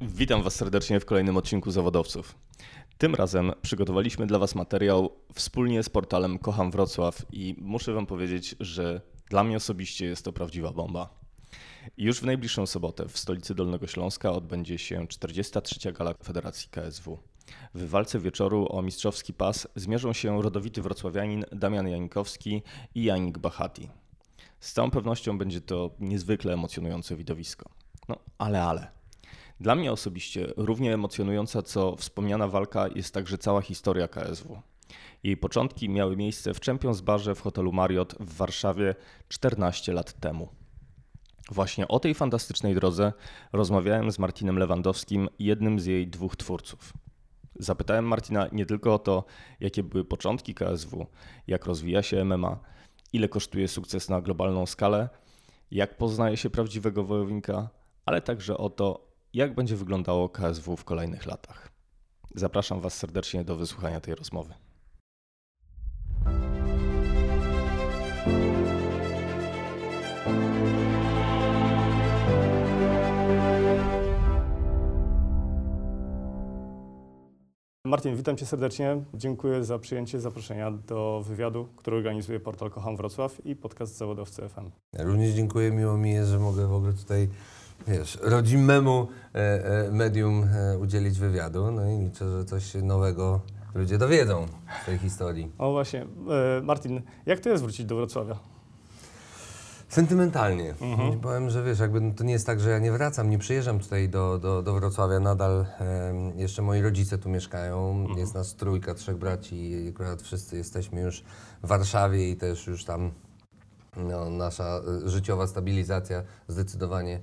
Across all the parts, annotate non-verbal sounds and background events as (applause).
Witam Was serdecznie w kolejnym odcinku Zawodowców. Tym razem przygotowaliśmy dla Was materiał wspólnie z portalem Kocham Wrocław i muszę Wam powiedzieć, że dla mnie osobiście jest to prawdziwa bomba. Już w najbliższą sobotę w stolicy Dolnego Śląska odbędzie się 43. gala Federacji KSW. W walce wieczoru o mistrzowski pas zmierzą się rodowity wrocławianin Damian Janikowski i Janik Bachati. Z całą pewnością będzie to niezwykle emocjonujące widowisko. No, ale ale. Dla mnie osobiście równie emocjonująca co wspomniana walka jest także cała historia KSW. Jej początki miały miejsce w Champions Barze w hotelu Marriott w Warszawie 14 lat temu. Właśnie o tej fantastycznej drodze rozmawiałem z Martinem Lewandowskim, jednym z jej dwóch twórców. Zapytałem Martina nie tylko o to, jakie były początki KSW, jak rozwija się MMA, ile kosztuje sukces na globalną skalę, jak poznaje się prawdziwego wojownika, ale także o to, jak będzie wyglądało KSW w kolejnych latach. Zapraszam Was serdecznie do wysłuchania tej rozmowy. Martin, witam Cię serdecznie. Dziękuję za przyjęcie zaproszenia do wywiadu, który organizuje portal Kocham Wrocław i podcast Zawodowcy FM. Ja również dziękuję, miło mi jest, że mogę w ogóle tutaj wiesz, rodzimemu e, e, medium e, udzielić wywiadu. No i liczę, że coś nowego ludzie dowiedzą z tej historii. O właśnie, Martin, jak to jest wrócić do Wrocławia? Sentymentalnie. Mhm. Powiem, że wiesz, jakby to nie jest tak, że ja nie wracam, nie przyjeżdżam tutaj do, do, do Wrocławia. Nadal em, jeszcze moi rodzice tu mieszkają. Mhm. Jest nas trójka, trzech braci i akurat wszyscy jesteśmy już w Warszawie i też już tam no, nasza y, życiowa stabilizacja zdecydowanie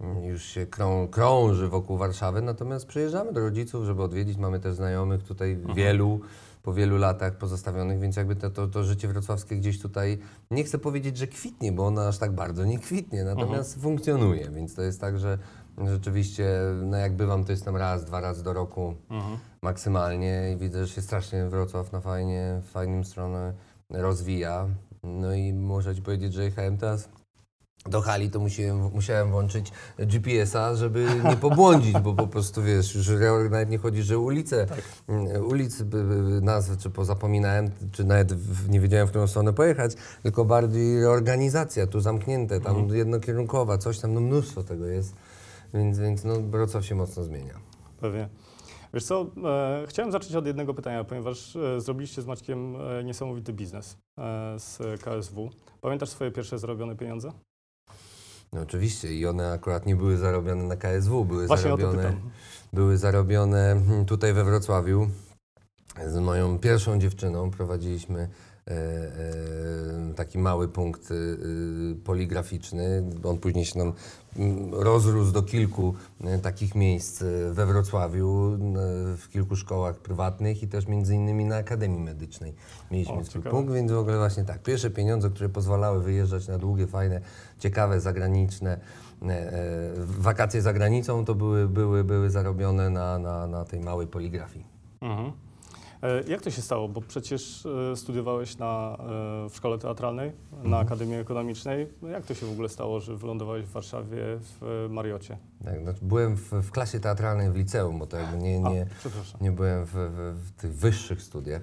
mm, już się krą, krąży wokół Warszawy. Natomiast przyjeżdżamy do rodziców, żeby odwiedzić. Mamy też znajomych tutaj wielu po wielu latach pozostawionych, więc jakby to, to, to życie wrocławskie gdzieś tutaj, nie chcę powiedzieć, że kwitnie, bo ono aż tak bardzo nie kwitnie, natomiast funkcjonuje, więc to jest tak, że rzeczywiście, no jak bywam, to jestem raz, dwa razy do roku maksymalnie i widzę, że się strasznie Wrocław na fajnie, w fajnym stronę rozwija. No i muszę Ci powiedzieć, że jechałem teraz do hali, to musiałem, musiałem włączyć GPS-a, żeby nie pobłądzić, bo po prostu wiesz, już nawet nie chodzi, że ulice, mm, ulic, by- by- nazwy, czy pozapominałem, czy nawet nie wiedziałem, w którą stronę pojechać, tylko bardziej reorganizacja, tu zamknięte, tam jednokierunkowa, coś tam, no mnóstwo tego jest, więc, więc no Wrocław się mocno zmienia. Pewnie. Wiesz co, e, chciałem zacząć od jednego pytania, ponieważ e, zrobiliście z Maćkiem e, niesamowity biznes e, z KSW. Pamiętasz swoje pierwsze zarobione pieniądze? No oczywiście i one akurat nie były zarobione na KSW, były Właśnie zarobione, były zarobione hmm, tutaj we Wrocławiu. Z moją pierwszą dziewczyną prowadziliśmy taki mały punkt e, poligraficzny. On później się nam mm, rozrósł do kilku e, takich miejsc e, we Wrocławiu, e, w kilku szkołach prywatnych i też między innymi na Akademii Medycznej mieliśmy swój punkt, więc w ogóle właśnie tak, pierwsze pieniądze, które pozwalały wyjeżdżać na długie, fajne, ciekawe, zagraniczne e, e, wakacje za granicą, to były, były, były zarobione na, na, na tej małej poligrafii. Mhm. E, Jak to się stało? Bo przecież e, studiowałeś na, e, w szkole teatralnej, na Akademii Ekonomicznej. No Jak to się w ogóle stało, że wylądowałeś w Warszawie w Mariocie? Tak, znaczy byłem w, w klasie teatralnej w liceum, bo to jakby nie, A, nie, przepraszam. nie byłem w, w, w tych wyższych studiach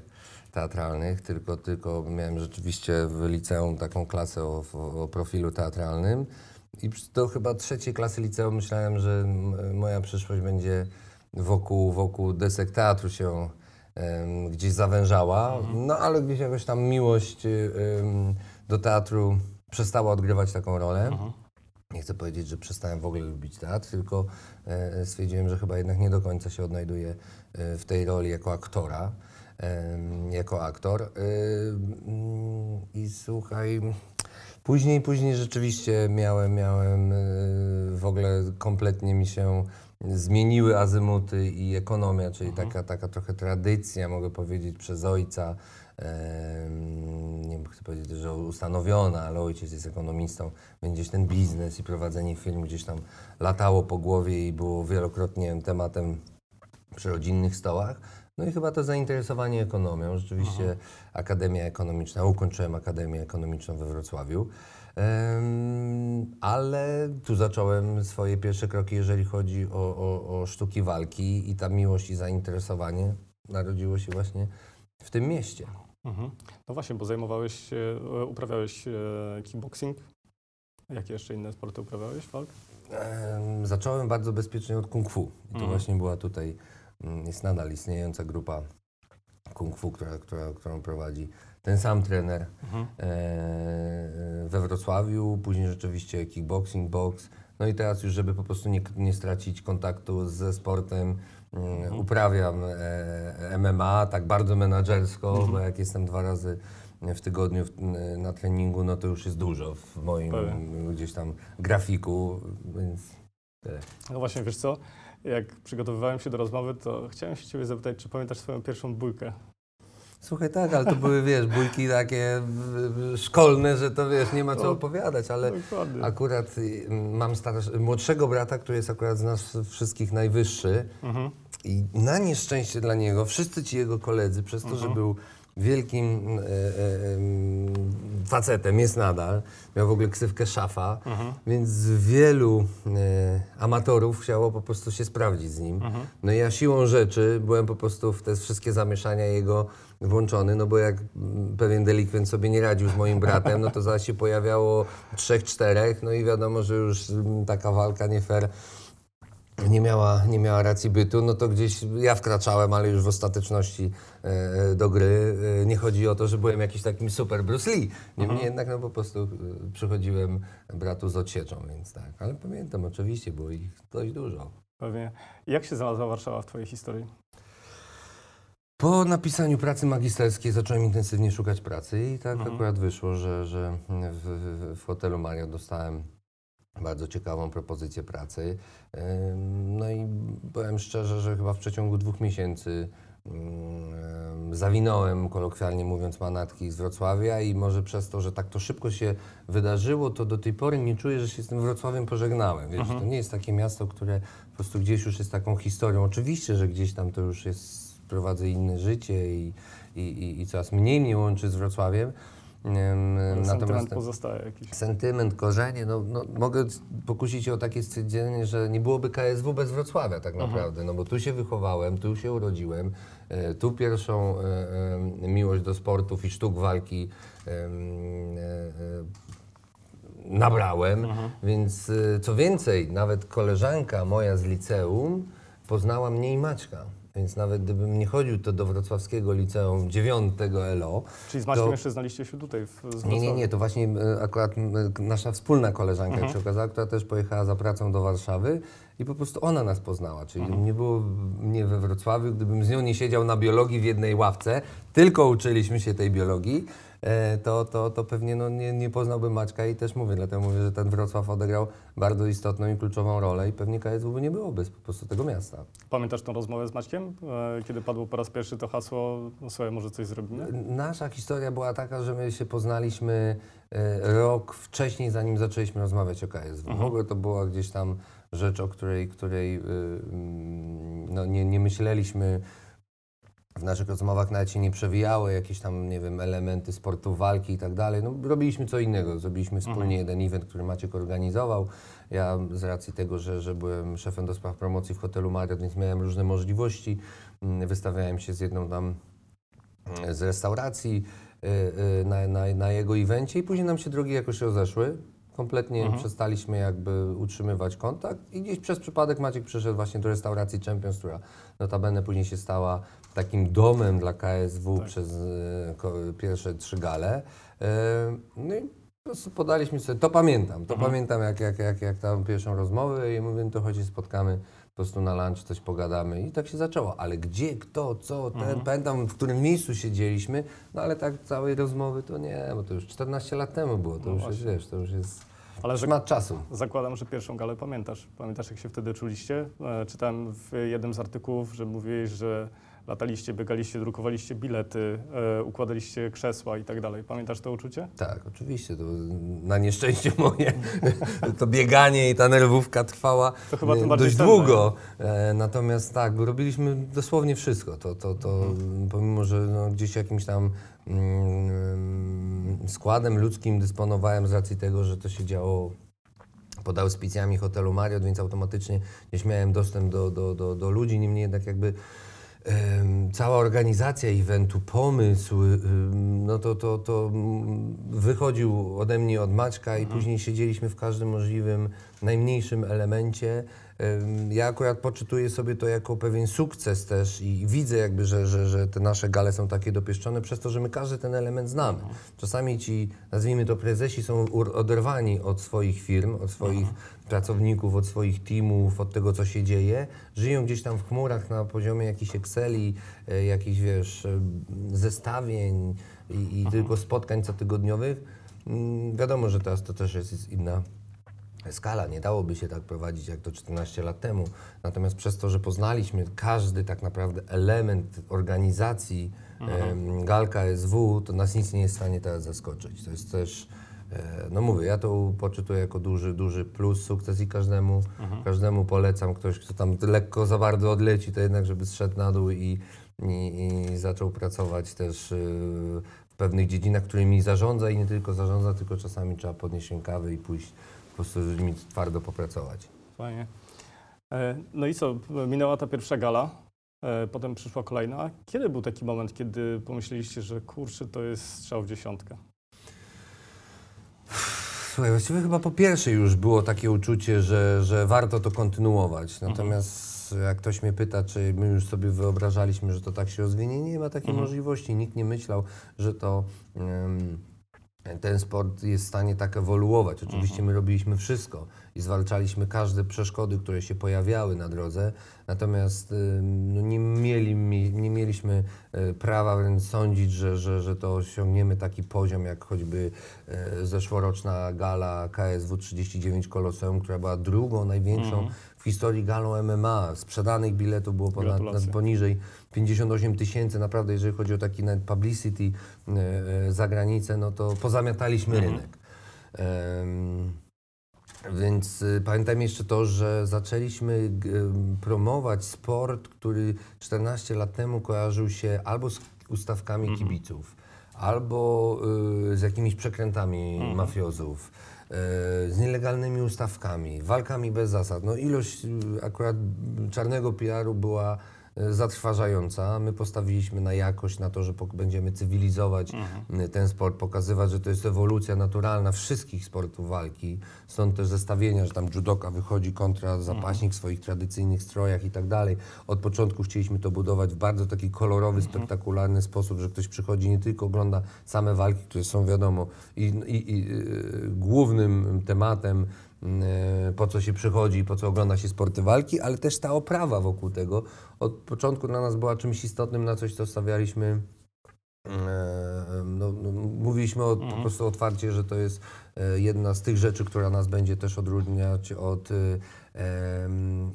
teatralnych, tylko, tylko miałem rzeczywiście w liceum taką klasę o, o profilu teatralnym. I do chyba trzeciej klasy liceum myślałem, że moja przyszłość będzie wokół, wokół desek teatru się gdzieś zawężała. No ale gdzieś jakoś tam miłość em, do teatru przestała odgrywać taką rolę. Nie chcę powiedzieć, że przestałem w ogóle lubić teatr, tylko e, stwierdziłem, że chyba jednak nie do końca się odnajduję e, w tej roli jako aktora. jako aktor. Y, mm, I słuchaj, później, później rzeczywiście miałem, miałem y, w ogóle kompletnie mi się zmieniły azymuty i ekonomia, czyli taka, taka trochę tradycja, mogę powiedzieć, przez ojca. Nie wiem, chcę powiedzieć, że ustanowiona, ale ojciec jest ekonomistą, więc gdzieś ten biznes i prowadzenie firm gdzieś tam latało po głowie i było wielokrotnie tematem przy rodzinnych stołach. No i chyba to zainteresowanie ekonomią. Rzeczywiście Akademia Ekonomiczna, ukończyłem Akademię Ekonomiczną we Wrocławiu. Ale tu zacząłem swoje pierwsze kroki, jeżeli chodzi o, o, o sztuki walki i ta miłość i zainteresowanie narodziło się właśnie w tym mieście. Mhm. No właśnie, bo zajmowałeś się, e, uprawiałeś e, kickboxing. Jakie jeszcze inne sporty uprawiałeś, walk? Em, Zacząłem bardzo bezpiecznie od kung fu. I to Mhm. właśnie była tutaj, mm, jest nadal istniejąca grupa kung fu, która, która, którą prowadzi ten sam trener Mhm. e, we Wrocławiu, później rzeczywiście kickboxing, box. No i teraz już, żeby po prostu nie, nie stracić kontaktu ze sportem, mm, uprawiam e, MMA tak bardzo menadżersko, bo jak jestem dwa razy w tygodniu na treningu, no to już jest dużo w moim Pewnie. gdzieś tam grafiku, więc tyle. No właśnie, wiesz co? Jak przygotowywałem się do rozmowy, to chciałem się ciebie zapytać, czy pamiętasz swoją pierwszą bójkę? Słuchaj, tak, ale to były, wiesz, bójki takie szkolne, że to, wiesz, nie ma co opowiadać, ale Dokładnie. akurat y, mam starsz, młodszego brata, który jest akurat z nas wszystkich najwyższy Mhm. i na nieszczęście dla niego wszyscy ci jego koledzy, przez to, że był wielkim e, e, em, facetem, jest nadal, miał w ogóle ksywkę szafa, więc wielu e, amatorów chciało po prostu się sprawdzić z nim. No i ja siłą rzeczy byłem po prostu w te wszystkie zamieszania jego włączony, no bo jak pewien delikwent sobie nie radził z moim bratem, no to zaś się pojawiało trzech, czterech, no i wiadomo, że już taka walka nie fair nie miała, nie miała racji bytu, no to gdzieś ja wkraczałem, ale już w ostateczności e, do gry. E, nie chodzi o to, że byłem jakiś takim super Bruce Lee. Niemniej jednak no, po prostu e, przychodziłem bratu z odsieczą, więc tak. Ale pamiętam, oczywiście, było ich dość dużo. Pewnie. Jak się znalazła Warszawa w twojej historii? Po napisaniu pracy magisterskiej zacząłem intensywnie szukać pracy i tak Mhm. akurat wyszło, że, że w, w, hotelu Mario dostałem bardzo ciekawą propozycję pracy. No i powiem szczerze, że chyba w przeciągu dwóch miesięcy zawinąłem, kolokwialnie mówiąc, manatki z Wrocławia i może przez to, że tak to szybko się wydarzyło, to do tej pory nie czuję, że się z tym Wrocławiem pożegnałem. Wiesz, to nie jest takie miasto, które po prostu gdzieś już jest taką historią. Oczywiście, że gdzieś tam to już jest, prowadzę inne życie i, i, i, i coraz mniej mnie łączy z Wrocławiem. Ym, Sentyment pozostaje jakiś. sentyment, korzenie, no, no, mogę pokusić się o takie stwierdzenie, że nie byłoby KSW bez Wrocławia tak naprawdę, no bo tu się wychowałem, tu się urodziłem, e, tu pierwszą e, e, miłość do sportów i sztuk walki e, e, e, nabrałem, więc co więcej, nawet koleżanka moja z liceum poznała mnie i Maćka. Więc nawet gdybym nie chodził to do wrocławskiego liceum 9 LO, Czyli z Maćkiem to- jeszcze znaliście się tutaj w z nie, nie, nie, to właśnie e, akurat m, nasza wspólna koleżanka jak się okazała, która też pojechała za pracą do Warszawy i po prostu ona nas poznała. Czyli nie było mnie we Wrocławiu, gdybym z nią nie siedział na biologii w jednej ławce, tylko uczyliśmy się tej biologii, e, to, to, to pewnie no, nie, nie poznałbym Maćka i też mówię, dlatego mówię, że ten Wrocław odegrał bardzo istotną i kluczową rolę i pewnie KSW by nie było bez po prostu tego miasta. Pamiętasz tą rozmowę z Maćkiem? E, Kiedy padło po raz pierwszy to hasło, no słuchaj, może coś zrobimy? Nasza historia była taka, że my się poznaliśmy e, rok wcześniej, zanim zaczęliśmy rozmawiać o KSW. W ogóle to była gdzieś tam rzecz, o której, której y, mm, no, nie, nie myśleliśmy. W naszych rozmowach nawet się nie przewijały jakieś tam, nie wiem, elementy sportu, walki i tak dalej. No, robiliśmy co innego. Zrobiliśmy wspólnie jeden event, który Maciek organizował. Ja z racji tego, że, że byłem szefem do spraw promocji w hotelu Marriott, więc miałem różne możliwości. Mm, Wystawiałem się z jedną tam z restauracji y, y, na, na, na jego evencie i później nam się drogi jakoś rozeszły. Kompletnie przestaliśmy jakby utrzymywać kontakt i gdzieś przez przypadek Maciek przyszedł właśnie do restauracji Champions, która notabene później się stała takim domem dla KSW przez y, pierwsze trzy gale. Y, no i po prostu podaliśmy sobie, to pamiętam, to pamiętam jak, jak, jak, jak tam pierwszą rozmowę i mówię, to chodź się spotkamy po prostu na lunch, coś pogadamy i tak się zaczęło. Ale gdzie, kto, co, ten, pamiętam w którym miejscu siedzieliśmy, no ale tak całej rozmowy to nie, bo to już 14 lat temu było, to No już jest, wiesz, to już jest Ale że czasu. Zakładam, że pierwszą galę pamiętasz. Pamiętasz, jak się wtedy czuliście? E, Czytałem w jednym z artykułów, że mówiłeś, że lataliście, biegaliście, drukowaliście bilety, e, układaliście krzesła i tak dalej. Pamiętasz to uczucie? Tak, oczywiście. To na nieszczęście moje (laughs) to bieganie i ta nerwówka trwała bardziej dość długo. E, natomiast tak, bo robiliśmy dosłownie wszystko. To, to, to pomimo, że no, gdzieś jakimś tam mm, składem ludzkim dysponowałem z racji tego, że to się działo pod auspicjami hotelu Marriott, więc automatycznie gdzieś miałem dostęp do, do, do, do ludzi, niemniej jednak jakby cała organizacja eventu, pomysł, no to, to, to wychodził ode mnie od Maćka i później siedzieliśmy w każdym możliwym, najmniejszym elemencie. Ja akurat poczytuję sobie to jako pewien sukces też i widzę jakby, że, że, że te nasze gale są takie dopieszczone przez to, że my każdy ten element znamy. Czasami ci, nazwijmy to prezesi, są oderwani od swoich firm, od swoich pracowników, od swoich teamów, od tego, co się dzieje. Żyją gdzieś tam w chmurach na poziomie jakichś Exceli, e, jakichś, wiesz, e, zestawień i, i tylko spotkań cotygodniowych. Mm, Wiadomo, że teraz to też jest, inna skala. Nie dałoby się tak prowadzić jak to 14 lat temu. Natomiast przez to, że poznaliśmy każdy tak naprawdę element organizacji em, Galka SW, to nas nic nie jest w stanie teraz zaskoczyć. To jest też, no mówię, ja to poczytuję jako duży, duży plus, sukces i każdemu, każdemu polecam. Ktoś, kto tam lekko za bardzo odleci, to jednak, żeby zszedł na dół i, i, i zaczął pracować też y, w pewnych dziedzinach, którymi zarządza i nie tylko zarządza, tylko czasami trzeba podnieść rękawy i pójść po prostu z ludźmi twardo popracować. Fajnie. E, No i co, minęła ta pierwsza gala, e, potem przyszła kolejna. Kiedy był taki moment, kiedy pomyśleliście, że kurczę, to jest strzał w dziesiątkę? Słuchaj, właściwie chyba po pierwszej już było takie uczucie, że, że warto to kontynuować. Natomiast jak ktoś mnie pyta, czy my już sobie wyobrażaliśmy, że to tak się rozwinie, nie ma takiej możliwości. Nikt nie myślał, że to ten sport jest w stanie tak ewoluować. Oczywiście my robiliśmy wszystko i zwalczaliśmy każde przeszkody, które się pojawiały na drodze, natomiast ym, no nie, mieli, mi- nie mieliśmy e, prawa wręcz sądzić, że, że, że to osiągniemy taki poziom, jak choćby e, zeszłoroczna gala KSW 39 Koloseum, która była drugą największą w historii galą MMA. Sprzedanych biletów było ponad, Gratulacje. poniżej 58 tysięcy. Naprawdę, jeżeli chodzi o taki nawet publicity e, za granicę, no to pozamiataliśmy rynek. Em, więc y, pamiętam jeszcze to, że zaczęliśmy ym, promować sport, który 14 lat temu kojarzył się albo z ustawkami kibiców, albo y, z jakimiś przekrętami mafiozów, y, z nielegalnymi ustawkami, walkami bez zasad. No ilość y, akurat czarnego PR-u była zatrważająca. My postawiliśmy na jakość, na to, że będziemy cywilizować y, ten sport, pokazywać, że to jest ewolucja naturalna wszystkich sportów walki. Stąd też zestawienia, że tam judoka wychodzi kontra zapaśnik w swoich tradycyjnych strojach i tak dalej. Od początku chcieliśmy to budować w bardzo taki kolorowy, spektakularny sposób, że ktoś przychodzi nie tylko ogląda same walki, które są wiadomo i, i, i y, głównym tematem po co się przychodzi i po co ogląda się sporty walki, ale też ta oprawa wokół tego od początku dla nas była czymś istotnym, na coś, co stawialiśmy. e, No, no, mówiliśmy o, po prostu otwarcie, że to jest jedna z tych rzeczy, która nas będzie też odróżniać od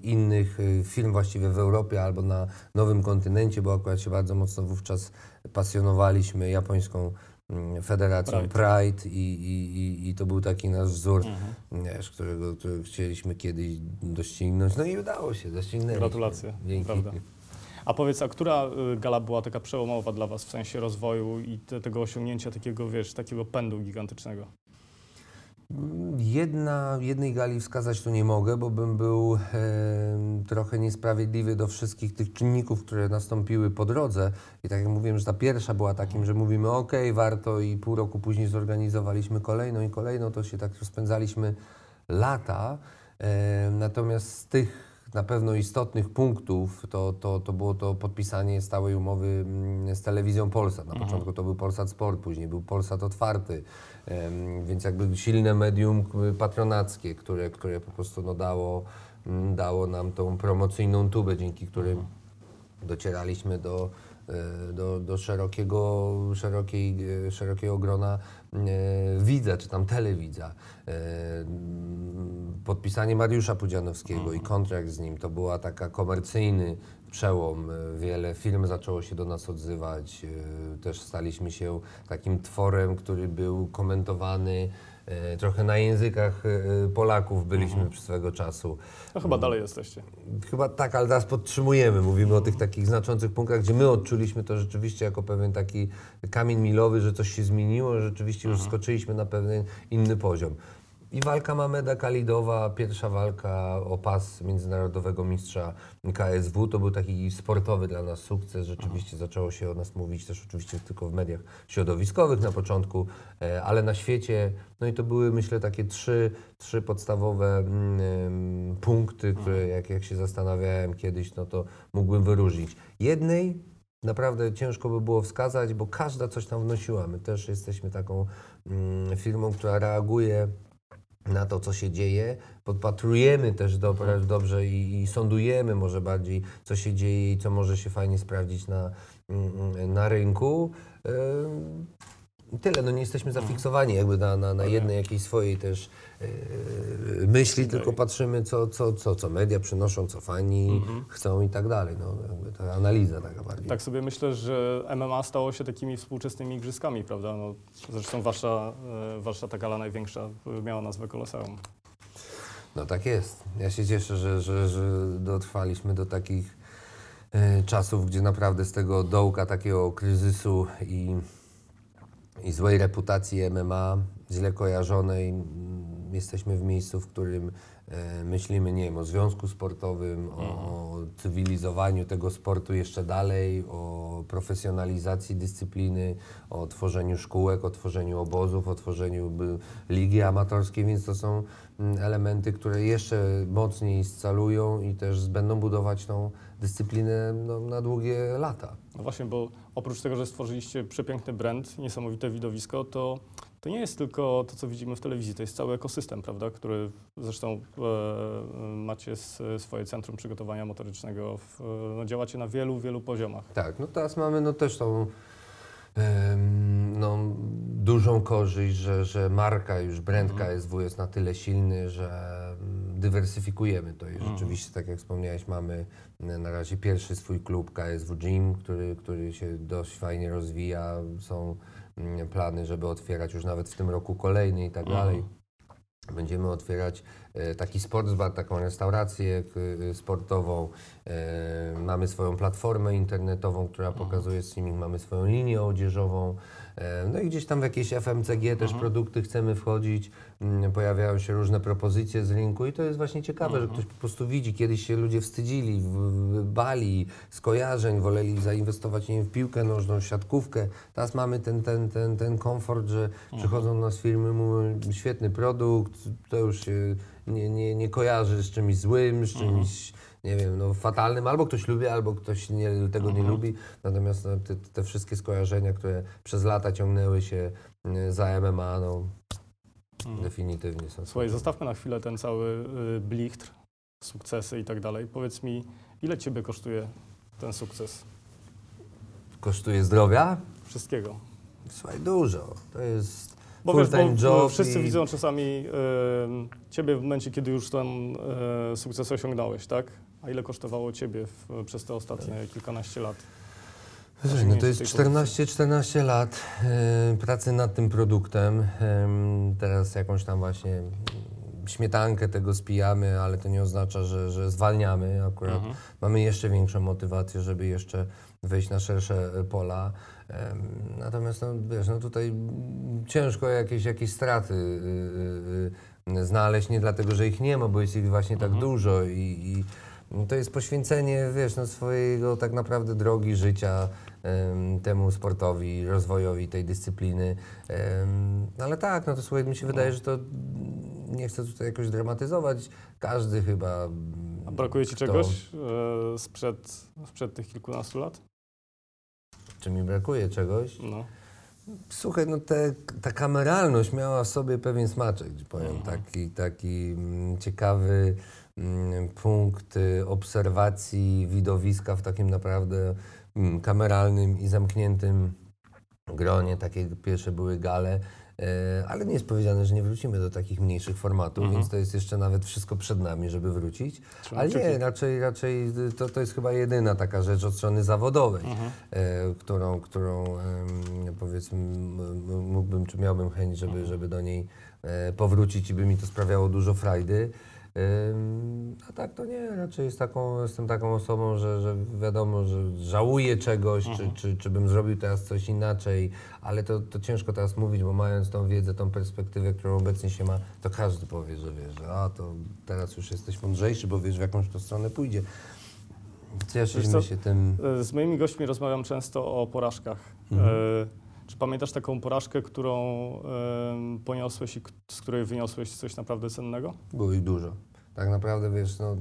innych firm właściwie w Europie albo na nowym kontynencie, bo akurat się bardzo mocno wówczas pasjonowaliśmy japońską federacją Pride. Pride, i, i, i, i to był taki nasz wzór, wiesz, którego, którego chcieliśmy kiedyś doścignąć. No i udało się, doścignęliśmy. Gratulacje, Dzięki. prawda. A powiedz, a która y, gala była taka przełomowa dla Was w sensie rozwoju i te, tego osiągnięcia takiego, wiesz, takiego pędu gigantycznego? Jedna, jednej gali wskazać tu nie mogę, bo bym był e, trochę niesprawiedliwy do wszystkich tych czynników, które nastąpiły po drodze. I tak jak mówiłem, że ta pierwsza była takim, że mówimy ok, warto i pół roku później zorganizowaliśmy kolejną i kolejną, to się tak rozpędzaliśmy lata. E, natomiast z tych na pewno istotnych punktów to, to, to było to podpisanie stałej umowy mm, z telewizją Polsat. Na początku to był Polsat Sport, później był Polsat Otwarty, więc jakby silne medium patronackie, które, które po prostu no, dało, mm, dało nam tą promocyjną tubę, dzięki którym docieraliśmy do e, do, do szerokiego, szerokiej, e, szerokiego grona widza, czy tam telewidza. E, Podpisanie Mariusza Pudzianowskiego i kontrakt z nim to była taka komercyjny przełom. E, Wiele firm zaczęło się do nas odzywać. e, Też staliśmy się takim tworem, który był komentowany e, trochę na językach e, Polaków byliśmy przy swego czasu. No chyba dalej jesteście. Chyba tak, ale teraz podtrzymujemy. Mówimy o tych takich znaczących punktach, gdzie my odczuliśmy to rzeczywiście jako pewien taki kamień milowy, że coś się zmieniło, że rzeczywiście już skoczyliśmy na pewien inny poziom. I walka Mameda Kalidowa, pierwsza walka o pas międzynarodowego mistrza KSW, to był taki sportowy dla nas sukces. Rzeczywiście zaczęło się o nas mówić też oczywiście tylko w mediach środowiskowych na początku, e, ale na świecie. No i to były myślę takie trzy, trzy podstawowe mm, punkty, które jak, jak się zastanawiałem kiedyś, no to mógłbym wyróżnić. Jednej naprawdę ciężko by było wskazać, bo każda coś tam wnosiła. My też jesteśmy taką mm, firmą, która reaguje na to, co się dzieje. Podpatrujemy też dobre, dobrze i, i sądujemy może bardziej, co się dzieje i co może się fajnie sprawdzić na, mm, na rynku. I Tyle, no nie jesteśmy zafiksowani jakby na, na, na jednej jakiejś swojej też yy, myśli, tylko patrzymy, co, co, co, co media przynoszą, co fani chcą i tak dalej. No, jakby ta analiza taka bardziej. Tak sobie myślę, że MMA stało się takimi współczesnymi igrzyskami, prawda? No, zresztą wasza, e, wasza ta gala największa e, miała nazwę Koloseum. No tak jest. Ja się cieszę, że, że, że dotrwaliśmy do takich czasów, gdzie naprawdę z tego dołka takiego kryzysu i, i złej reputacji MMA, źle kojarzonej, mm, jesteśmy w miejscu, w którym e, myślimy, nie wiem, o związku sportowym, o, o cywilizowaniu tego sportu jeszcze dalej, o profesjonalizacji dyscypliny, o tworzeniu szkółek, o tworzeniu obozów, o tworzeniu by, ligi amatorskiej, więc to są mm, elementy, które jeszcze mocniej scalują i też będą budować tą dyscyplinę no, na długie lata. No właśnie, bo oprócz tego, że stworzyliście przepiękny brand, niesamowite widowisko, to, to nie jest tylko to, co widzimy w telewizji, to jest cały ekosystem, prawda, który zresztą e, macie swoje centrum przygotowania motorycznego, w, no, działacie na wielu, wielu poziomach. Tak, no teraz mamy no też tą no, dużą korzyść, że, że marka, już brand KSW jest na tyle silny, że dywersyfikujemy to i rzeczywiście, tak jak wspomniałeś, mamy e, na razie pierwszy swój klub KSW Gym, który, który się dość fajnie rozwija. Są mm, plany, żeby otwierać już nawet w tym roku kolejny i tak dalej. Będziemy otwierać e, taki sportsbar, taką restaurację e, sportową. Mamy swoją platformę internetową, która pokazuje streaming. Mamy swoją linię odzieżową. E, No i gdzieś tam w jakieś FMCG też produkty chcemy wchodzić. Mm, Pojawiają się różne propozycje z rynku i to jest właśnie ciekawe, że ktoś po prostu widzi. Kiedyś się ludzie wstydzili, bali skojarzeń, woleli zainwestować nie wiem, w piłkę nożną, w siatkówkę. Teraz mamy ten, ten, ten, ten komfort, że przychodzą do nas firmy, mówią świetny produkt, to już się nie, nie, nie kojarzy z czymś złym, z czymś nie wiem, no, fatalnym, albo ktoś lubi, albo ktoś nie, tego nie lubi. Natomiast no, te, te wszystkie skojarzenia, które przez lata ciągnęły się y, za MMA, no, definitywnie są. Słuchaj, zostawmy na chwilę ten cały y, blichtr, sukcesy i tak dalej. Powiedz mi, ile ciebie kosztuje ten sukces? Kosztuje zdrowia? Wszystkiego. Słuchaj, dużo. To jest Bo wiesz, bo wszyscy i- widzą czasami y, ciebie w momencie, kiedy już ten y, sukces osiągnąłeś, tak? A ile kosztowało ciebie w, przez te ostatnie kilkanaście lat? No to jest tej 14, 14 lat pracy nad tym produktem. Em, teraz jakąś tam właśnie śmietankę tego spijamy, ale to nie oznacza, że, że zwalniamy. Akurat Mhm. mamy jeszcze większą motywację, żeby jeszcze wejść na szersze e, pola. Natomiast no, wiesz, no tutaj ciężko jakieś, jakieś straty y, y, y, znaleźć, nie dlatego, że ich nie ma, bo jest ich właśnie tak dużo i, i to jest poświęcenie, wiesz, no, swojego tak naprawdę drogi życia em, temu sportowi, rozwojowi tej dyscypliny. Em, ale tak, no to słuchaj, mi się wydaje, że to nie chcę tutaj jakoś dramatyzować. Każdy chyba. A brakuje ci kto- czegoś y, sprzed, sprzed tych kilkunastu lat? Czy mi brakuje czegoś? No. Słuchaj, no te, ta kameralność miała w sobie pewien smaczek, powiem, Mhm. taki, taki mm, ciekawy, punkt y, obserwacji widowiska w takim naprawdę mm, kameralnym i zamkniętym gronie. Takie pierwsze były gale. E, ale nie jest powiedziane, że nie wrócimy do takich mniejszych formatów, Mhm. więc to jest jeszcze nawet wszystko przed nami, żeby wrócić. Trzymam Ale nie, raczej, raczej to, to jest chyba jedyna taka rzecz od strony zawodowej, Mhm. e, którą, którą powiedzmy mógłbym, czy miałbym chęć, żeby, żeby do niej e, powrócić i by mi to sprawiało dużo frajdy. A tak to nie, raczej jest taką, jestem taką osobą, że, że wiadomo, że żałuję czegoś, czy, czy, czy bym zrobił teraz coś inaczej, ale to, to ciężko teraz mówić, bo mając tą wiedzę, tą perspektywę, którą obecnie się ma, to każdy powie, że wiesz, że a to teraz już jesteś mądrzejszy, bo wiesz w jakąś to stronę pójdzie. Cieszymy się tym. E, Z moimi gośćmi rozmawiam często o porażkach. Mhm. E, Czy pamiętasz taką porażkę, którą em, poniosłeś i z której wyniosłeś coś naprawdę cennego? Było ich dużo. Tak naprawdę, wiesz, no,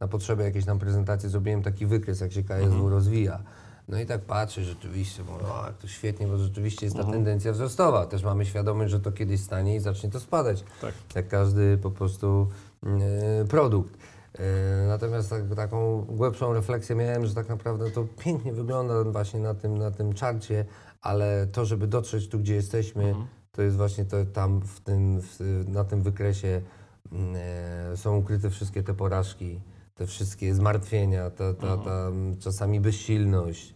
na potrzeby jakiejś tam prezentacji zrobiłem taki wykres, jak się KSW rozwija. No i tak patrzę rzeczywiście, mówię, o, jak to świetnie, bo rzeczywiście jest ta tendencja wzrostowa. Też mamy świadomość, że to kiedyś stanie i zacznie to spadać. Tak. Jak każdy po prostu e, produkt. E, natomiast tak, taką głębszą refleksję miałem, że tak naprawdę to pięknie wygląda właśnie na tym, na tym czarcie, ale to, żeby dotrzeć tu, gdzie jesteśmy, to jest właśnie to tam w tym, w, na tym wykresie są ukryte wszystkie te porażki, te wszystkie zmartwienia, ta, ta, ta mm, czasami bezsilność.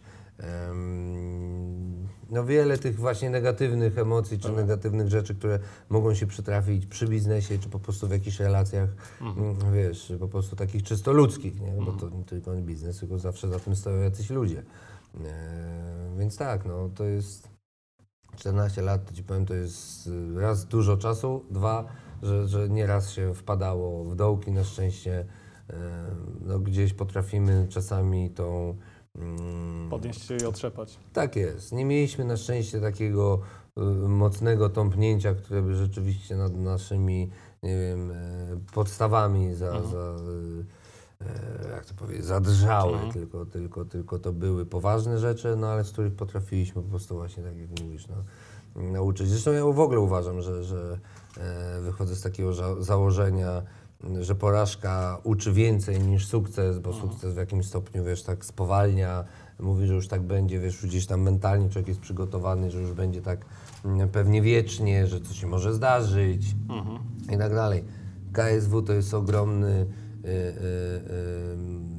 No wiele tych właśnie negatywnych emocji czy negatywnych rzeczy, które mogą się przytrafić przy biznesie czy po prostu w jakichś relacjach, mm, wiesz, po prostu takich czysto ludzkich, nie? bo to nie tylko biznes, tylko zawsze za tym stoją jacyś ludzie. E, Więc tak, no to jest 14 lat, to ci powiem, to jest y, raz dużo czasu, dwa, że, że nieraz się wpadało w dołki, na szczęście e, no, gdzieś potrafimy czasami tą... mm, Podnieść się i otrzepać. tak jest. Nie mieliśmy na szczęście takiego y, mocnego tąpnięcia, które by rzeczywiście nad naszymi, nie wiem, e, podstawami za, za y, e, jak to powiedzieć, zadrżały, tylko, tylko, tylko to były poważne rzeczy, no ale z których potrafiliśmy po prostu właśnie, tak jak mówisz, no, nauczyć. Zresztą ja w ogóle uważam, że, że e, wychodzę z takiego założenia, że porażka uczy więcej niż sukces, bo sukces w jakimś stopniu, wiesz, tak spowalnia, mówi, że już tak będzie, wiesz, gdzieś tam mentalnie człowiek jest przygotowany, że już będzie tak mm, pewnie wiecznie, że coś się może zdarzyć i tak dalej. KSW to jest ogromny, y, y, y,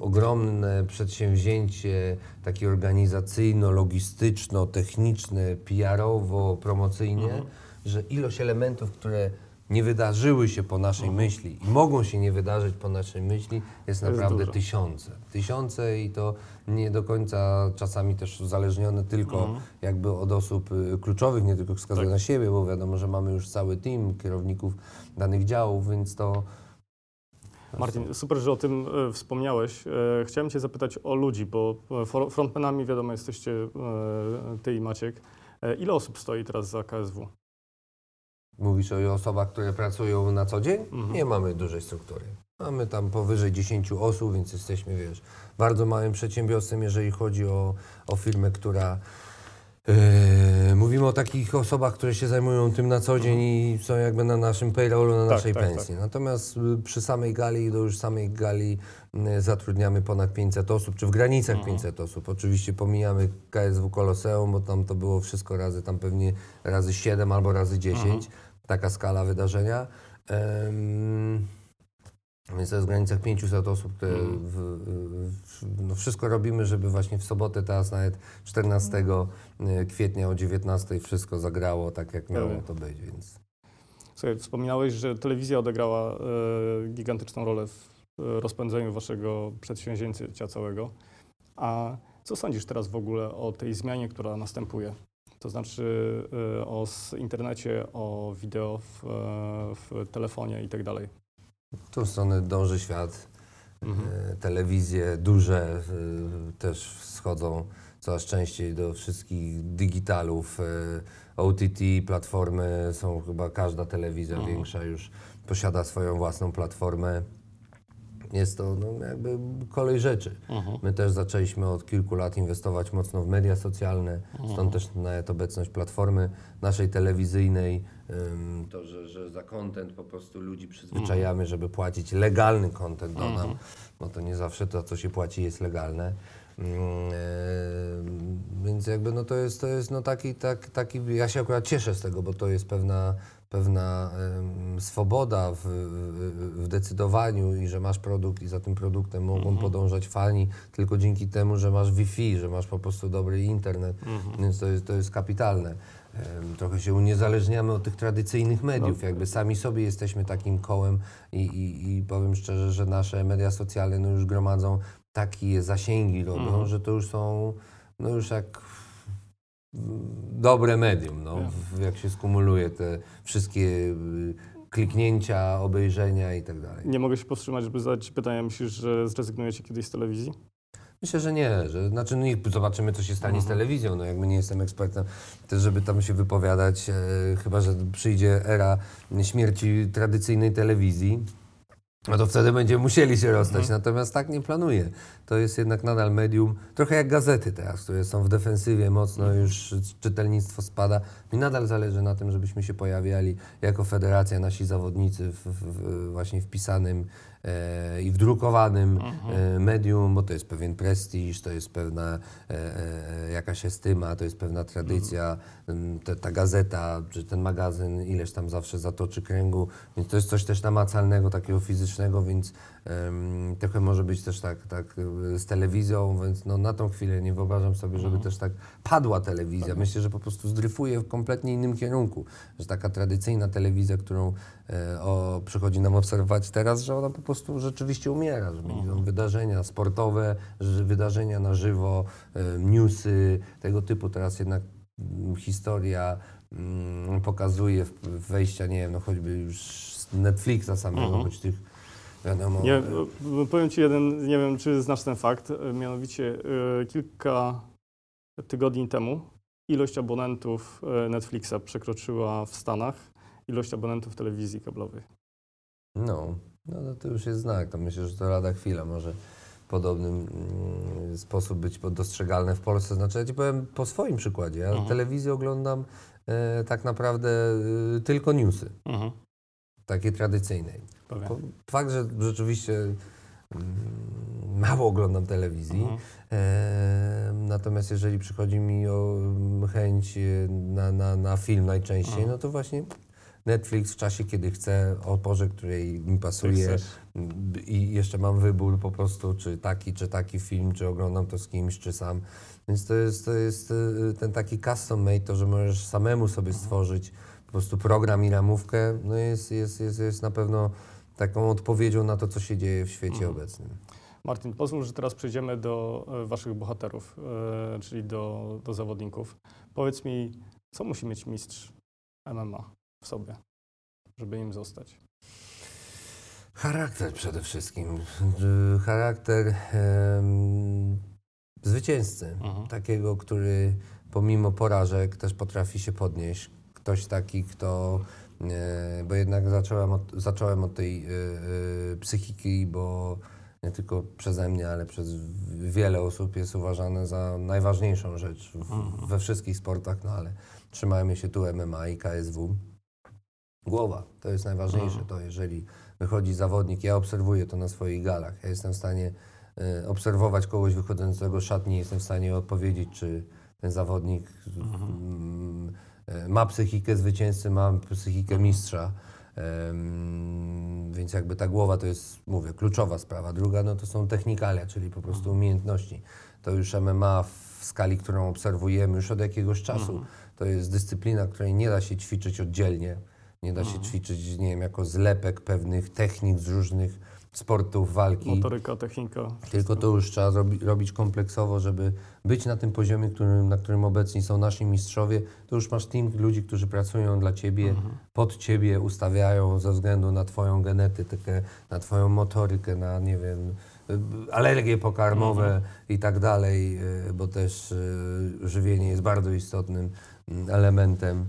ogromne przedsięwzięcie takie organizacyjno-logistyczno-techniczne, PR-owo-promocyjnie, że ilość elementów, które nie wydarzyły się po naszej myśli i mogą się nie wydarzyć po naszej myśli, jest naprawdę tysiące. Tysiące i to nie do końca czasami też uzależnione tylko jakby od osób y, kluczowych, nie tylko wskazuje na siebie, bo wiadomo, że mamy już cały team kierowników danych działów, więc to Martin, super, że o tym e, wspomniałeś. E, chciałem Cię zapytać o ludzi, bo e, fro- frontmanami, wiadomo, jesteście Ty i Maciek. Ile osób stoi teraz za KSW? Mówisz o osobach, które pracują na co dzień? Mhm. Nie mamy dużej struktury. Mamy tam powyżej 10 osób, więc jesteśmy, wiesz, bardzo małym przedsiębiorstwem, jeżeli chodzi o, o firmę, która. Yy, mówimy o takich osobach, które się zajmują tym na co dzień i są jakby na naszym payrollu, na Tak, naszej tak, pensji. Natomiast y, przy samej gali, do już samej gali y, zatrudniamy ponad 500 osób, czy w granicach Mhm. 500 osób. Oczywiście pomijamy KSW Koloseum, bo tam to było wszystko razy, tam pewnie razy 7 albo razy 10, Mhm. taka skala wydarzenia. Więc to jest w granicach 500 osób, które Mhm. w, w, no wszystko robimy, żeby właśnie w sobotę, teraz nawet 14 kwietnia o 19 wszystko zagrało tak, jak miało to być, więc... Słuchaj, wspominałeś, że telewizja odegrała e, gigantyczną rolę w e, rozpędzeniu waszego przedsięwzięcia całego. A co sądzisz teraz w ogóle o tej zmianie, która następuje? To znaczy e, o internecie, o wideo w, w telefonie i tak dalej. W tą stronę dąży świat. Mhm. E, Telewizje duże e, też schodzą coraz częściej do wszystkich digitalów. e, OTT, platformy są chyba każda telewizja Mhm. większa już posiada swoją własną platformę. Jest to no, jakby kolej rzeczy. My też zaczęliśmy od kilku lat inwestować mocno w media socjalne, stąd też nawet obecność platformy naszej telewizyjnej, to, że, że za content po prostu ludzi przyzwyczajamy, żeby płacić legalny content do nam, bo to nie zawsze to, co się płaci jest legalne. E, Więc jakby no to jest, to jest no taki, tak, taki, ja się akurat cieszę z tego, bo to jest pewna, pewna swoboda w, w, decydowaniu i że masz produkt i za tym produktem mogą podążać fani tylko dzięki temu, że masz Wi-Fi, że masz po prostu dobry internet, więc to jest, to jest kapitalne. Trochę się uniezależniamy od tych tradycyjnych mediów, jakby sami sobie jesteśmy takim kołem i, i, i powiem szczerze, że nasze media socjalne no już gromadzą takie zasięgi robią, że to już są no już jak dobre medium, no, w- jak się skumuluje te wszystkie y, kliknięcia, obejrzenia i tak dalej. Nie mogę się powstrzymać, żeby zadać pytanie. Myślisz, że zrezygnujecie kiedyś z telewizji? Myślę, że nie, że znaczy no zobaczymy, co się stanie z telewizją. No jakby nie jestem ekspertem też, żeby tam się wypowiadać, e, chyba że przyjdzie era śmierci tradycyjnej telewizji. No to wtedy będziemy musieli się rozstać. Natomiast tak nie planuję. To jest jednak nadal medium, trochę jak gazety teraz, które są w defensywie mocno, już czytelnictwo spada. Mi nadal zależy na tym, żebyśmy się pojawiali jako federacja, nasi zawodnicy w, w, właśnie wpisanym i w drukowanym e, medium, bo to jest pewien prestiż, to jest pewna e, e, jakaś estyma, to jest pewna tradycja. M, te, ta gazeta, czy ten magazyn ileś tam zawsze zatoczy kręgu, więc to jest coś też namacalnego, takiego fizycznego, więc trochę może być też tak, tak e, z telewizją, więc no, na tą chwilę nie wyobrażam sobie, żeby też tak padła telewizja. Myślę, że po prostu zdryfuje w kompletnie innym kierunku, że taka tradycyjna telewizja, którą e, o, przychodzi nam obserwować teraz, że ona po prostu rzeczywiście umiera, że będą wydarzenia sportowe, że wydarzenia na żywo, e, newsy, tego typu. Teraz jednak mm, historia mm, pokazuje wejścia, nie wiem, no choćby już z Netflixa samego, choć tych wiadomo... Nie, powiem ci jeden, nie wiem czy znasz ten fakt, e, mianowicie e, kilka tygodni temu ilość abonentów e, Netflixa przekroczyła w Stanach ilość abonentów telewizji kablowej. No, no to, już jest znak. To myślę, że to lada chwila może w podobnym mm, sposób być dostrzegalne w Polsce. Znaczy, ja ci powiem po swoim przykładzie. Ja Mhm. telewizję oglądam e, tak naprawdę e, tylko newsy, Mhm. takiej tradycyjnej. Pewnie. Fakt, że rzeczywiście mm, mało oglądam telewizji. Mhm. E, natomiast jeżeli przychodzi mi o mm, chęć e, na, na, na film najczęściej, Mhm. no to właśnie Netflix w czasie, kiedy chcę, o porze, której mi pasuje i jeszcze mam wybór po prostu, czy taki, czy taki film, czy oglądam to z kimś, czy sam. Więc to jest, to jest e, ten taki custom made, to, że możesz samemu sobie stworzyć po prostu program i ramówkę, no jest, jest, jest, jest na pewno taką odpowiedzią na to, co się dzieje w świecie obecnym. Martin, pozwól, że teraz przejdziemy do e, waszych bohaterów, e, czyli do, do zawodników. Powiedz mi, co musi mieć mistrz MMA w sobie, żeby im zostać? Charakter przede wszystkim. Charakter em, zwycięzcy. Mhm. Takiego, który pomimo porażek też potrafi się podnieść. Ktoś taki, kto. E, bo jednak zacząłem od, zacząłem od tej e, e, psychiki, bo nie tylko przeze mnie, ale przez wiele osób jest uważane za najważniejszą rzecz w, we wszystkich sportach, no ale trzymajmy się tu MMA i KSW. Głowa to jest najważniejsze. To jeżeli wychodzi zawodnik, ja obserwuję to na swoich galach. Ja jestem w stanie obserwować kogoś wychodzącego z szatni, jestem w stanie odpowiedzieć, czy ten zawodnik e, ma psychikę zwycięzcy, ma psychikę mistrza. Więc jakby ta głowa to jest, mówię, kluczowa sprawa. Druga no to są technikalia, czyli po prostu umiejętności. To już MMA w skali, którą obserwujemy już od jakiegoś czasu. To jest dyscyplina, której nie da się ćwiczyć oddzielnie. Nie da się ćwiczyć, nie wiem, jako zlepek pewnych technik z różnych sportów walki. Motoryka, technika. Tylko to już trzeba robi, robić kompleksowo, żeby być na tym poziomie, którym, na którym obecni są nasi mistrzowie. To już masz team ludzi, którzy pracują dla ciebie, pod ciebie, ustawiają ze względu na twoją genetykę, na twoją motorykę, na nie wiem, y, alergie pokarmowe i tak dalej, y, bo też y, żywienie jest bardzo istotnym mm, elementem.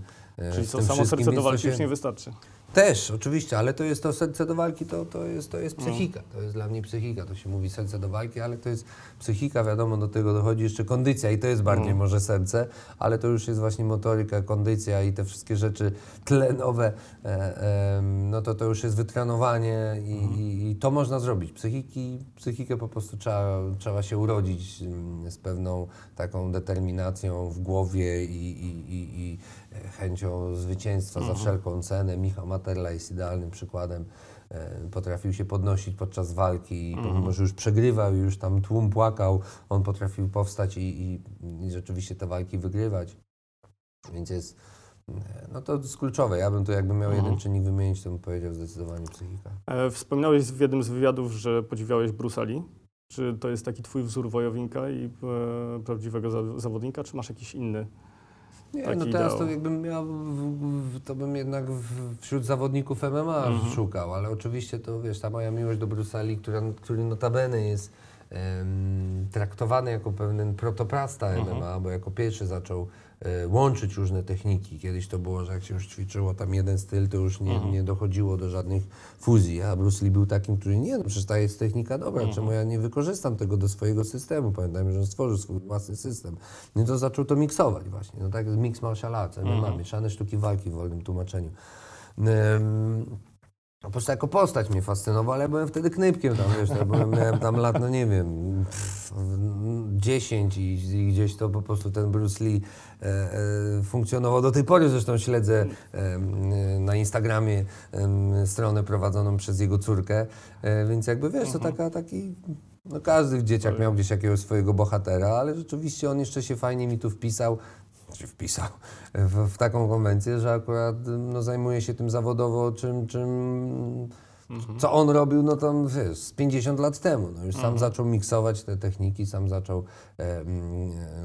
Czyli tym samo serce do to walki się- już nie wystarczy. Też, oczywiście, ale to jest to serce do walki, to, to, jest, to jest No. psychika. To jest dla mnie psychika. To się mówi serce do walki, ale to jest psychika, wiadomo, do tego dochodzi jeszcze kondycja i to jest bardziej No. może serce, ale to już jest właśnie motoryka, kondycja i te wszystkie rzeczy tlenowe, e, em, no to to już jest wytrenowanie i, Mhm. i, i to można zrobić. Psychiki, psychikę po prostu trzeba, trzeba się urodzić mm, z pewną taką determinacją w głowie i, i, e, chęcią zwycięstwa Mhm. za wszelką cenę. Michał Materla jest idealnym przykładem. E, Potrafił się podnosić podczas walki, i Mhm. pomimo że już przegrywał, i już tam tłum płakał, on potrafił powstać i, i, i rzeczywiście te walki wygrywać. Więc jest, e, no to jest kluczowe. Ja bym tu jakbym miał Mhm. jeden czynnik wymienić, to bym powiedział zdecydowanie psychika. E, Wspominałeś w jednym z wywiadów, że podziwiałeś Bruce Lee. Czy to jest taki twój wzór wojownika i e, prawdziwego za, zawodnika, czy masz jakiś inny? Nie, no teraz to jakbym miał, to bym jednak wśród zawodników MMA Mhm. szukał, ale oczywiście to wiesz, ta moja miłość do Brusali, która, który notabene jest traktowany jako pewien protoplasta Mhm. MMA, bo jako pierwszy zaczął łączyć różne techniki. Kiedyś to było, że jak się już ćwiczyło tam jeden styl, to już nie, Mhm. nie dochodziło do żadnych fuzji, a Bruce Lee był takim, który nie, no przecież ta jest technika dobra, Mhm. czemu ja nie wykorzystam tego do swojego systemu? Pamiętajmy, że on stworzył swój własny system. No to zaczął to miksować właśnie, no tak, mix martial arts, MMA, Mhm. mieszane sztuki walki w wolnym tłumaczeniu. Po prostu jako postać mnie fascynował, ale ja byłem wtedy knypkiem tam, wiesz, ja byłem, miałem tam lat, no nie wiem, pff, 10 i, i gdzieś to po prostu ten Bruce Lee e, e, funkcjonował. Do tej pory zresztą śledzę e, na Instagramie stronę prowadzoną przez jego córkę, e, więc jakby wiesz, to taka, taki, no każdy dzieciak miał gdzieś jakiegoś swojego bohatera, ale rzeczywiście on jeszcze się fajnie mi tu wpisał, wpisał w, w taką konwencję, że akurat no, zajmuje się tym zawodowo, czym, czym co on robił, no tam wiesz, z 50 lat temu. No już sam zaczął miksować te techniki, sam zaczął e,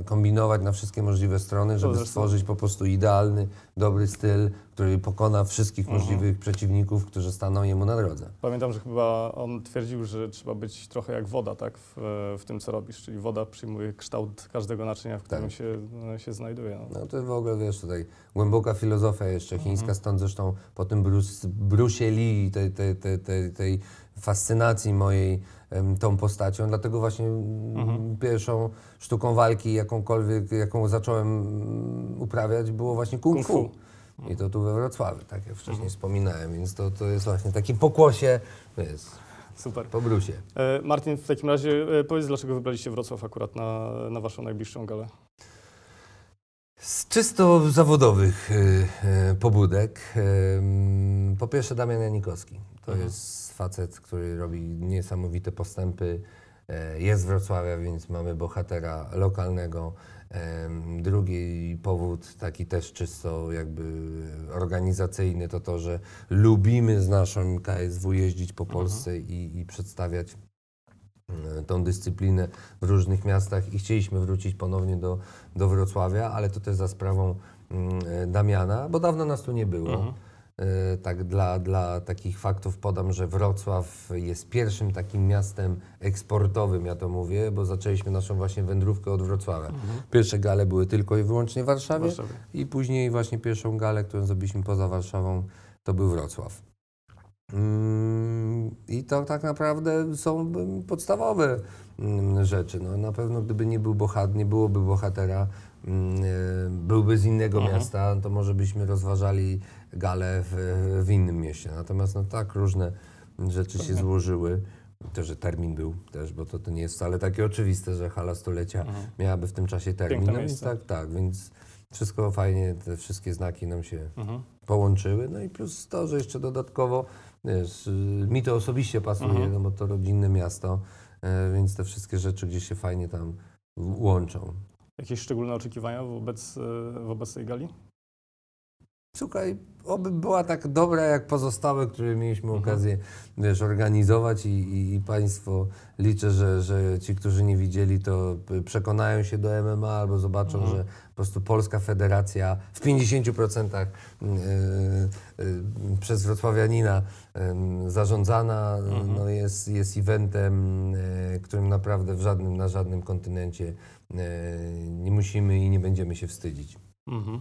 kombinować na wszystkie możliwe strony, żeby stworzyć po prostu idealny, dobry styl, który pokona wszystkich możliwych przeciwników, którzy staną jemu na drodze. Pamiętam, że chyba on twierdził, że trzeba być trochę jak woda, tak, w, w tym, co robisz, czyli woda przyjmuje kształt każdego naczynia, w którym Tak. się, się znajduje. No. No to w ogóle, wiesz, tutaj głęboka filozofia jeszcze chińska, stąd zresztą po tym Bruce, Bruce Lee i tej, tej, tej, tej, fascynacji mojej tą postacią, dlatego właśnie mm, pierwszą sztuką walki, jakąkolwiek, jaką zacząłem mm, uprawiać, było właśnie kung, Kung fu. fu. I to tu we Wrocławiu, tak jak wcześniej wspominałem, więc to, to jest właśnie taki pokłosie, jest, Super. po Brusie. E, Martin, w takim razie e, powiedz, dlaczego wybraliście Wrocław akurat na, na waszą najbliższą galę? Z czysto zawodowych y, y, pobudek. po pierwsze Damian Janikowski. To Mhm. jest facet, który robi niesamowite postępy. E, Jest z Wrocławia, więc mamy bohatera lokalnego. Drugi powód, taki też czysto jakby organizacyjny, to to, że lubimy z naszą KSW jeździć po Polsce i, i przedstawiać tą dyscyplinę w różnych miastach i chcieliśmy wrócić ponownie do, do Wrocławia, ale to też za sprawą mm, e, Damiana, bo dawno nas tu nie było. Mhm. E, Tak dla, dla takich faktów podam, że Wrocław jest pierwszym takim miastem eksportowym, ja to mówię, bo zaczęliśmy naszą właśnie wędrówkę od Wrocławia. Pierwsze gale były tylko i wyłącznie w W Warszawie Warszawie. i później właśnie pierwszą galę, którą zrobiliśmy poza Warszawą, to był Wrocław. Mm, I to tak naprawdę są mm, podstawowe mm, rzeczy. No, na pewno gdyby nie był bohat, nie byłoby bohatera, e, byłby z innego Mhm. miasta, to może byśmy rozważali galę w, w innym mieście. Natomiast no tak różne rzeczy się złożyły. To, że termin był też, bo to, to nie jest wcale takie oczywiste, że hala stulecia miałaby w tym czasie termin. No więc tak, tak, więc wszystko fajnie, te wszystkie znaki nam się Mhm. połączyły. No i plus to, że jeszcze dodatkowo, wiesz, mi to osobiście pasuje, Mhm. no bo to rodzinne miasto, e, więc te wszystkie rzeczy gdzieś się fajnie tam łączą. Jakieś szczególne oczekiwania wobec, e, wobec tej gali? Słuchaj, oby była tak dobra jak pozostałe, które mieliśmy Mhm. okazję wiesz, organizować i, i, i Państwo liczę, że, że ci, którzy nie widzieli, to p- przekonają się do MMA albo zobaczą, Mhm. że po prostu Polska Federacja w 50% y, y, przez Wrocławianina y, zarządzana Mhm. no jest, jest eventem, y, którym naprawdę w żadnym, na żadnym kontynencie y, nie musimy i nie będziemy się wstydzić. Mhm.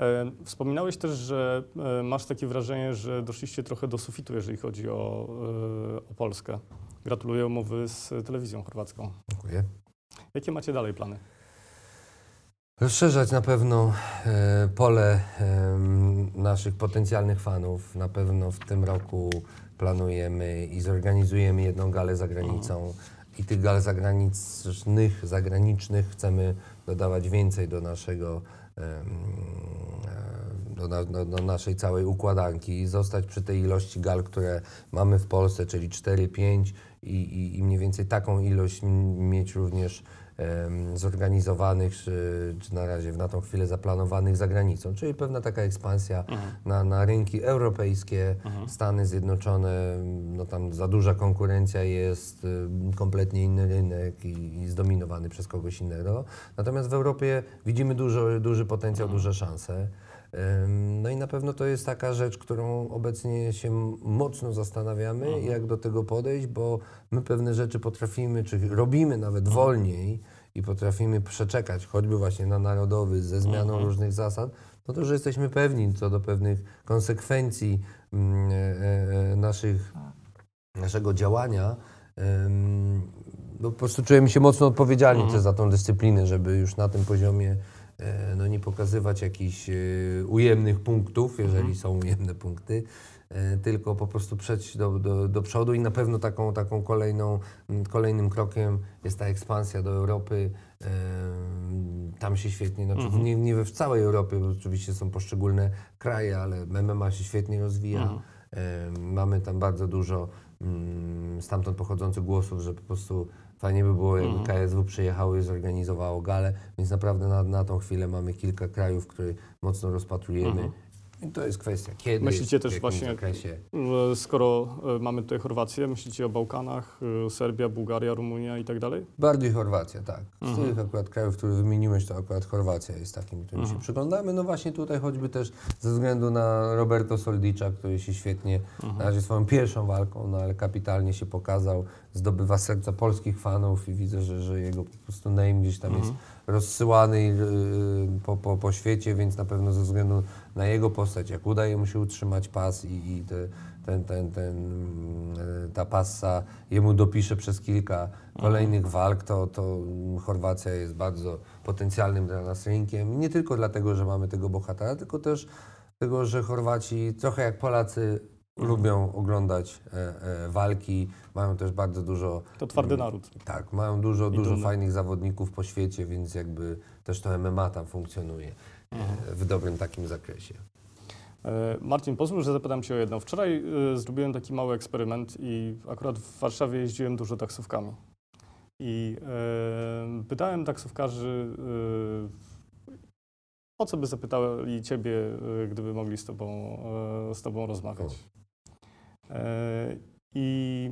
E, Wspominałeś też, że e, masz takie wrażenie, że doszliście trochę do sufitu, jeżeli chodzi o, e, o Polskę. Gratuluję umowy z telewizją chorwacką. Dziękuję. Jakie macie dalej plany? Rozszerzać na pewno pole naszych potencjalnych fanów. Na pewno w tym roku planujemy i zorganizujemy jedną galę za granicą. I tych gal zagranicznych, zagranicznych chcemy dodawać więcej do naszego do, do, do naszej całej układanki i zostać przy tej ilości gal, które mamy w Polsce, czyli 4-5 i, i, i mniej więcej taką ilość mieć również zorganizowanych, czy, czy na razie na tą chwilę zaplanowanych za granicą, czyli pewna taka ekspansja na, na rynki europejskie, Stany Zjednoczone, no tam za duża konkurencja jest, kompletnie inny rynek i, i zdominowany przez kogoś innego. Natomiast w Europie widzimy dużo, duży potencjał, duże szanse. No i na pewno to jest taka rzecz, którą obecnie się mocno zastanawiamy, jak do tego podejść, bo my pewne rzeczy potrafimy, czy robimy nawet wolniej i potrafimy przeczekać, choćby właśnie na narodowy, ze zmianą różnych zasad, no to, że jesteśmy pewni co do pewnych konsekwencji mm, e, e, naszych, naszego działania, no po prostu czujemy się mocno odpowiedzialni też za tą dyscyplinę, żeby już na tym poziomie e, no nie pokazywać jakichś e, ujemnych punktów, jeżeli są ujemne punkty, e, tylko po prostu przejść do, do, do przodu i na pewno taką, taką kolejną, kolejnym krokiem jest ta ekspansja do Europy. E, Tam się świetnie, znaczy nie, nie we w całej Europie, bo oczywiście są poszczególne kraje, ale MMA się świetnie rozwija. E, Mamy tam bardzo dużo stamtąd pochodzących głosów, że po prostu fajnie by było, jakby KSW przyjechało i zorganizowało galę, więc naprawdę na, na tą chwilę mamy kilka krajów, które mocno rozpatrujemy. I to jest kwestia kiedy, Myślicie też właśnie- zakresie. Skoro e, mamy tutaj Chorwację, myślicie o Bałkanach, e, Serbia, Bułgaria, Rumunia i tak dalej? Bardziej Chorwacja, tak. Z tych akurat krajów, które wymieniłeś, to akurat Chorwacja jest takim, którym się przyglądamy. No właśnie tutaj choćby też ze względu na Roberto Soldicza, który się świetnie, na razie swoją pierwszą walką, no ale kapitalnie się pokazał, zdobywa serca polskich fanów i widzę, że, że jego po prostu name gdzieś tam jest rozsyłany yy, po, po, po świecie, więc na pewno ze względu na jego postać, jak udaje mu się utrzymać pas i, i te, ten, ten, ten, mm, ta passa jemu dopisze przez kilka kolejnych walk, to, to Chorwacja jest bardzo potencjalnym dla nas rynkiem. Nie tylko dlatego, że mamy tego bohatera, tylko też dlatego, że Chorwaci, trochę jak Polacy, lubią oglądać e, e, walki, mają też bardzo dużo To twardy naród. tak, mają dużo, dużo dumny. fajnych zawodników po świecie, więc jakby też to MMA tam funkcjonuje e, w dobrym takim zakresie. E, Marcin, pozwól, że zapytam Cię o jedno. Wczoraj e, zrobiłem taki mały eksperyment i akurat w Warszawie jeździłem dużo taksówkami. I e, pytałem taksówkarzy, o co by zapytali Ciebie, gdyby mogli z Tobą, z tobą rozmawiać. I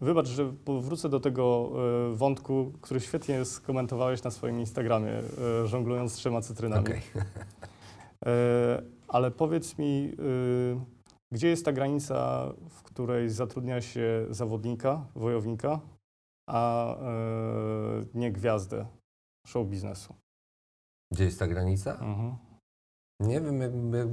wybacz, że powrócę do tego wątku, który świetnie skomentowałeś na swoim Instagramie, żonglując trzema cytrynami. Okej. Ale powiedz mi, y, gdzie jest ta granica, w której zatrudnia się zawodnika, wojownika, a e, nie gwiazdę show biznesu? Gdzie jest ta granica? Mhm. Nie wiem, jak, jak,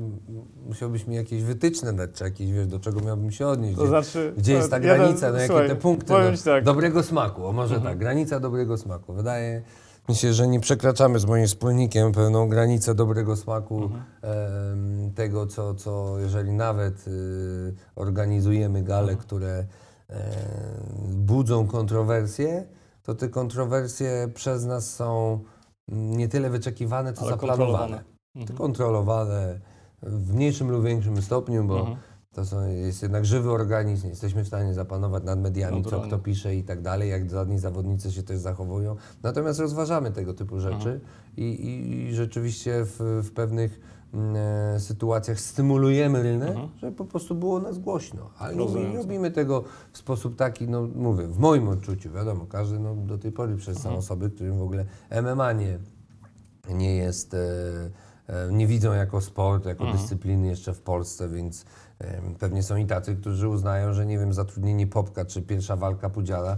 musiałbyś mi jakieś wytyczne dać, czy jakieś, wiesz, do czego miałbym się odnieść. To Gdzie, znaczy, gdzie jest ta jeden- granica, no jakie słuchaj, te punkty do, ci tak, dobrego smaku, o może tak, granica dobrego smaku. Wydaje się, że nie przekraczamy z moim wspólnikiem pewną granicę dobrego smaku em, tego, co, co jeżeli nawet y, organizujemy gale, które em, budzą kontrowersje, to te kontrowersje przez nas są mm, nie tyle wyczekiwane, co Ale zaplanowane. kontrolowane. Mhm. kontrolowane w mniejszym lub większym stopniu, bo Mhm. To są, jest jednak żywy organizm, nie jesteśmy w stanie zapanować nad mediami, co Naturalnie. kto pisze i tak dalej, jak żadni zawodnicy się też zachowują. Natomiast rozważamy tego typu rzeczy Mhm. i, i, i rzeczywiście w, w pewnych mm, e, sytuacjach stymulujemy rynek, Mhm. żeby po prostu było nas głośno. Ale nie, nie robimy tego w sposób taki, no mówię, w moim odczuciu, wiadomo, każdy no, do tej pory przez są Mhm. osoby, którym w ogóle MMA nie, nie jest, e, e, nie widzą jako sport, jako Mhm. dyscypliny jeszcze w Polsce, więc pewnie są i tacy, którzy uznają, że nie wiem, zatrudnienie Popka czy pierwsza walka Pudziala,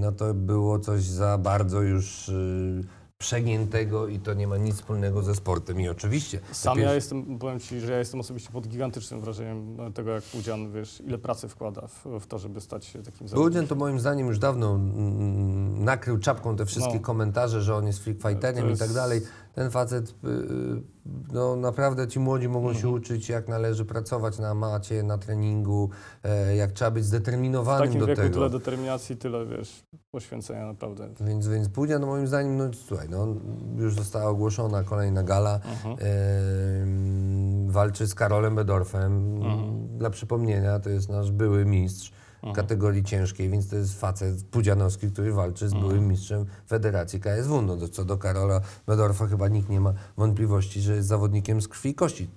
no to było coś za bardzo już y, przegiętego i to nie ma nic wspólnego ze sportem. I oczywiście. Sam ja jestem, powiem Ci, że ja jestem osobiście pod gigantycznym wrażeniem tego, jak Pudzian, wiesz, ile pracy wkłada w, w to, żeby stać się takim zawodnikiem. to moim zdaniem już dawno mm, nakrył czapką te wszystkie No. komentarze, że on jest freak fighterem To i tak jest- dalej. Ten facet, y, y, no naprawdę ci młodzi mogą się Mhm. uczyć, jak należy pracować na macie, na treningu, e, jak trzeba być W zdeterminowanym takim do wieku tego. tyle determinacji, tyle, wiesz, poświęcenia naprawdę. Więc, więc Pudzian, no moim zdaniem, no słuchaj, no, już została ogłoszona kolejna gala. Mhm. Em, walczy z Karolem Bedorfem. Mhm. Dla przypomnienia, to jest nasz były mistrz w Mhm. kategorii ciężkiej, więc to jest facet pudzianowski, który walczy z Mhm. byłym mistrzem Federacji KSW. No, do, co do Karola Bedorfa chyba nikt nie ma wątpliwości, że jest zawodnikiem z krwi i kości.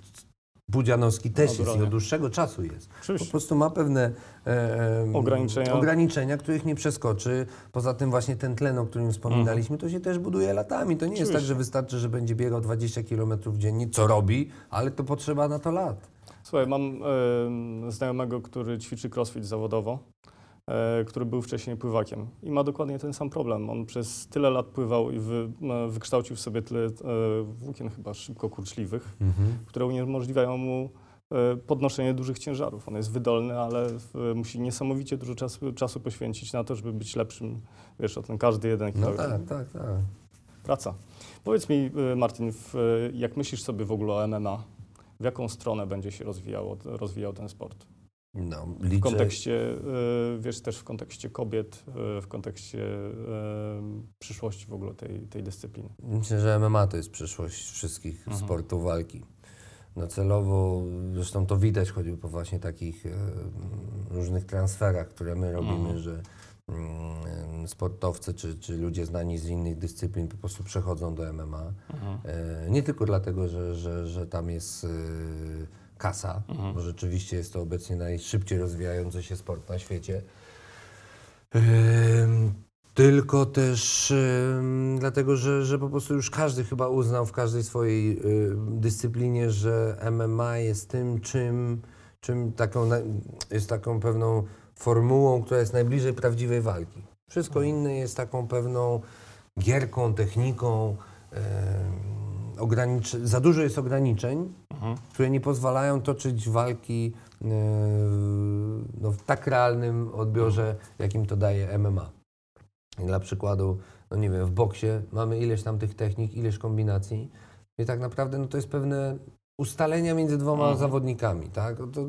Pudzianowski też jest i od dłuższego czasu jest. Po prostu ma pewne e, Ograniczenia. ograniczenia, których nie przeskoczy. Poza tym właśnie ten tlen, o którym wspominaliśmy, to się też buduje latami. To nie jest tak, że wystarczy, że będzie biegał 20 km dziennie, co robi, ale to potrzeba na to lat. Słuchaj, mam e, znajomego, który ćwiczy crossfit zawodowo, e, który był wcześniej pływakiem i ma dokładnie ten sam problem. On przez tyle lat pływał i wy, wykształcił w sobie tyle e, włókien chyba szybko kurczliwych, które uniemożliwiają mu e, podnoszenie dużych ciężarów. On jest wydolny, ale musi niesamowicie dużo czasu, czasu poświęcić na to, żeby być lepszym, wiesz, o ten każdy jeden No kilogram. tak, tak, tak. Praca. Powiedz mi, Martin, jak myślisz sobie w ogóle o MMA? W jaką stronę będzie się rozwijało, rozwijał ten sport? No, W liczę, kontekście, e, wiesz, też w kontekście kobiet, e, w kontekście e, przyszłości w ogóle tej, tej dyscypliny. Myślę, że MMA to jest przyszłość wszystkich Mhm. sportów walki. No celowo, zresztą to widać choćby po właśnie takich różnych transferach, które my robimy, Mhm. że sportowcy czy, czy ludzie znani z innych dyscyplin po prostu przechodzą do MMA. E, Nie tylko dlatego, że, że, że tam jest e, kasa, Mhm. bo rzeczywiście jest to obecnie najszybciej rozwijający się sport na świecie. Em, Tylko też dlatego, że, że po prostu już każdy chyba uznał w każdej swojej dyscyplinie, że MMA jest tym, czym, czym taką, jest taką pewną formułą, która jest najbliżej prawdziwej walki. Wszystko inne jest taką pewną gierką, techniką. ograniczy- za dużo jest ograniczeń, Mhm. które nie pozwalają toczyć walki e, no, w tak realnym odbiorze, jakim to daje MMA. Dla przykładu, no nie wiem, w boksie mamy ileś tam tych technik, ileś kombinacji i tak naprawdę no, to jest pewne ustalenia między dwoma Mhm. zawodnikami, tak? To,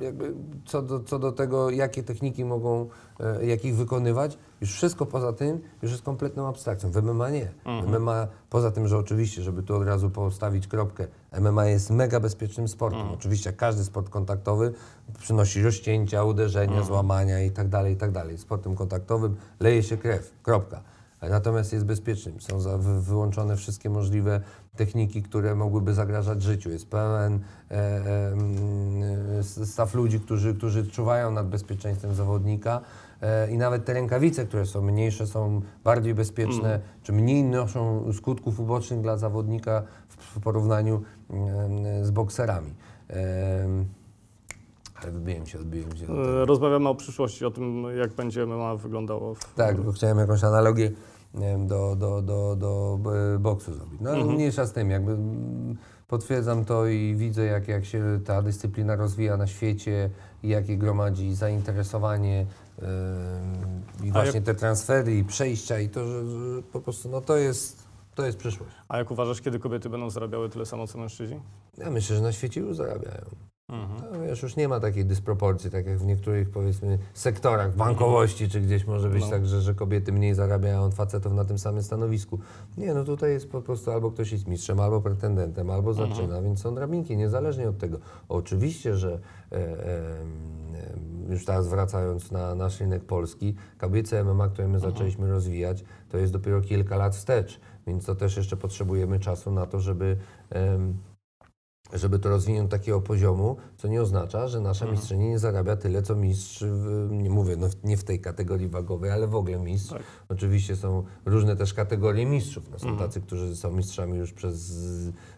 jakby co, do, co do tego, jakie techniki mogą, e, jak ich wykonywać, już wszystko poza tym już jest kompletną abstrakcją. W MMA nie. Mhm. MMA, poza tym, że oczywiście, żeby tu od razu postawić kropkę, MMA jest mega bezpiecznym sportem. Mhm. Oczywiście każdy sport kontaktowy przynosi rozcięcia, uderzenia, Mhm. złamania i tak dalej, i tak dalej. Sportem kontaktowym leje się krew, kropka. Natomiast jest bezpiecznym. Są wyłączone wszystkie możliwe techniki, które mogłyby zagrażać życiu. Jest pełen e, e, mm, staw ludzi, którzy, którzy czuwają nad bezpieczeństwem zawodnika. E, I nawet te rękawice, które są mniejsze, są bardziej bezpieczne, czy mniej noszą skutków ubocznych dla zawodnika w, w porównaniu z bokserami. Ale wybiłem się, odbiłem się. E, Rozmawiamy o przyszłości, o tym, jak będzie MMA wyglądało. W, Tak, tylko chciałem jakąś analogię nie wiem, do, do, do, do e, boksu zrobić. No ale Mhm. mniejsza z tym, jakby mm, potwierdzam to i widzę, jak, jak się ta dyscyplina rozwija na świecie i jakie gromadzi zainteresowanie em, i właśnie te transfery i przejścia i to, że, że po prostu no to jest, to jest przyszłość. A jak uważasz, kiedy kobiety będą zarabiały tyle samo, co mężczyźni? Ja myślę, że na świecie już zarabiają. Mhm. Wiesz, już nie ma takiej dysproporcji, tak jak w niektórych powiedzmy sektorach, bankowości, czy gdzieś może być No. tak, że, że kobiety mniej zarabiają od facetów na tym samym stanowisku. Nie, no tutaj jest po prostu albo ktoś jest mistrzem, albo pretendentem, albo Mhm. zaczyna, więc są drabinki, niezależnie od tego. Oczywiście, że e, e, już teraz wracając na nasz rynek polski, kobiece MMA, które my Mhm. zaczęliśmy rozwijać, to jest dopiero kilka lat wstecz, więc to też jeszcze potrzebujemy czasu na to, żeby em, żeby to rozwinąć do takiego poziomu, co nie oznacza, że nasza mistrzyni nie zarabia tyle, co mistrz, w, nie mówię, no, nie w tej kategorii wagowej, ale w ogóle mistrz. Tak. Oczywiście są różne też kategorie mistrzów. No, są tacy, którzy są mistrzami już przez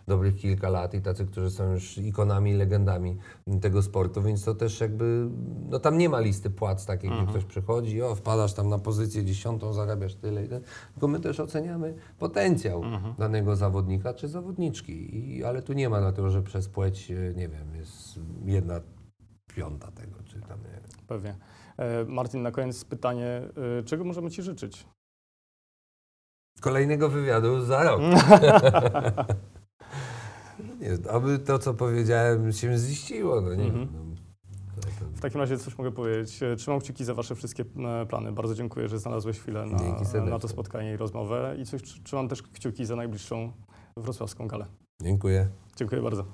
dobrych kilka lat i tacy, którzy są już ikonami, legendami tego sportu, więc to też jakby, no tam nie ma listy płac takiej, gdzie ktoś przychodzi, o wpadasz tam na pozycję dziesiątą, zarabiasz tyle i tylko my też oceniamy potencjał danego zawodnika czy zawodniczki, I, ale tu nie ma dlatego, że przez płeć, e, nie wiem, jest jedna piąta tego, czy tam, nie wiem. Pewnie. E, Martin, na koniec pytanie, e, czego możemy Ci życzyć? Kolejnego wywiadu za rok. (laughs) Nie, aby to, co powiedziałem, się ziściło, no nie Mhm. No, to, to, W takim razie coś mogę powiedzieć. E, Trzymam kciuki za Wasze wszystkie e, plany. Bardzo dziękuję, że znalazłeś chwilę na, na to spotkanie i rozmowę. I coś tr- trzymam też kciuki za najbliższą wrocławską galę. dziękuję. Dziękuję bardzo.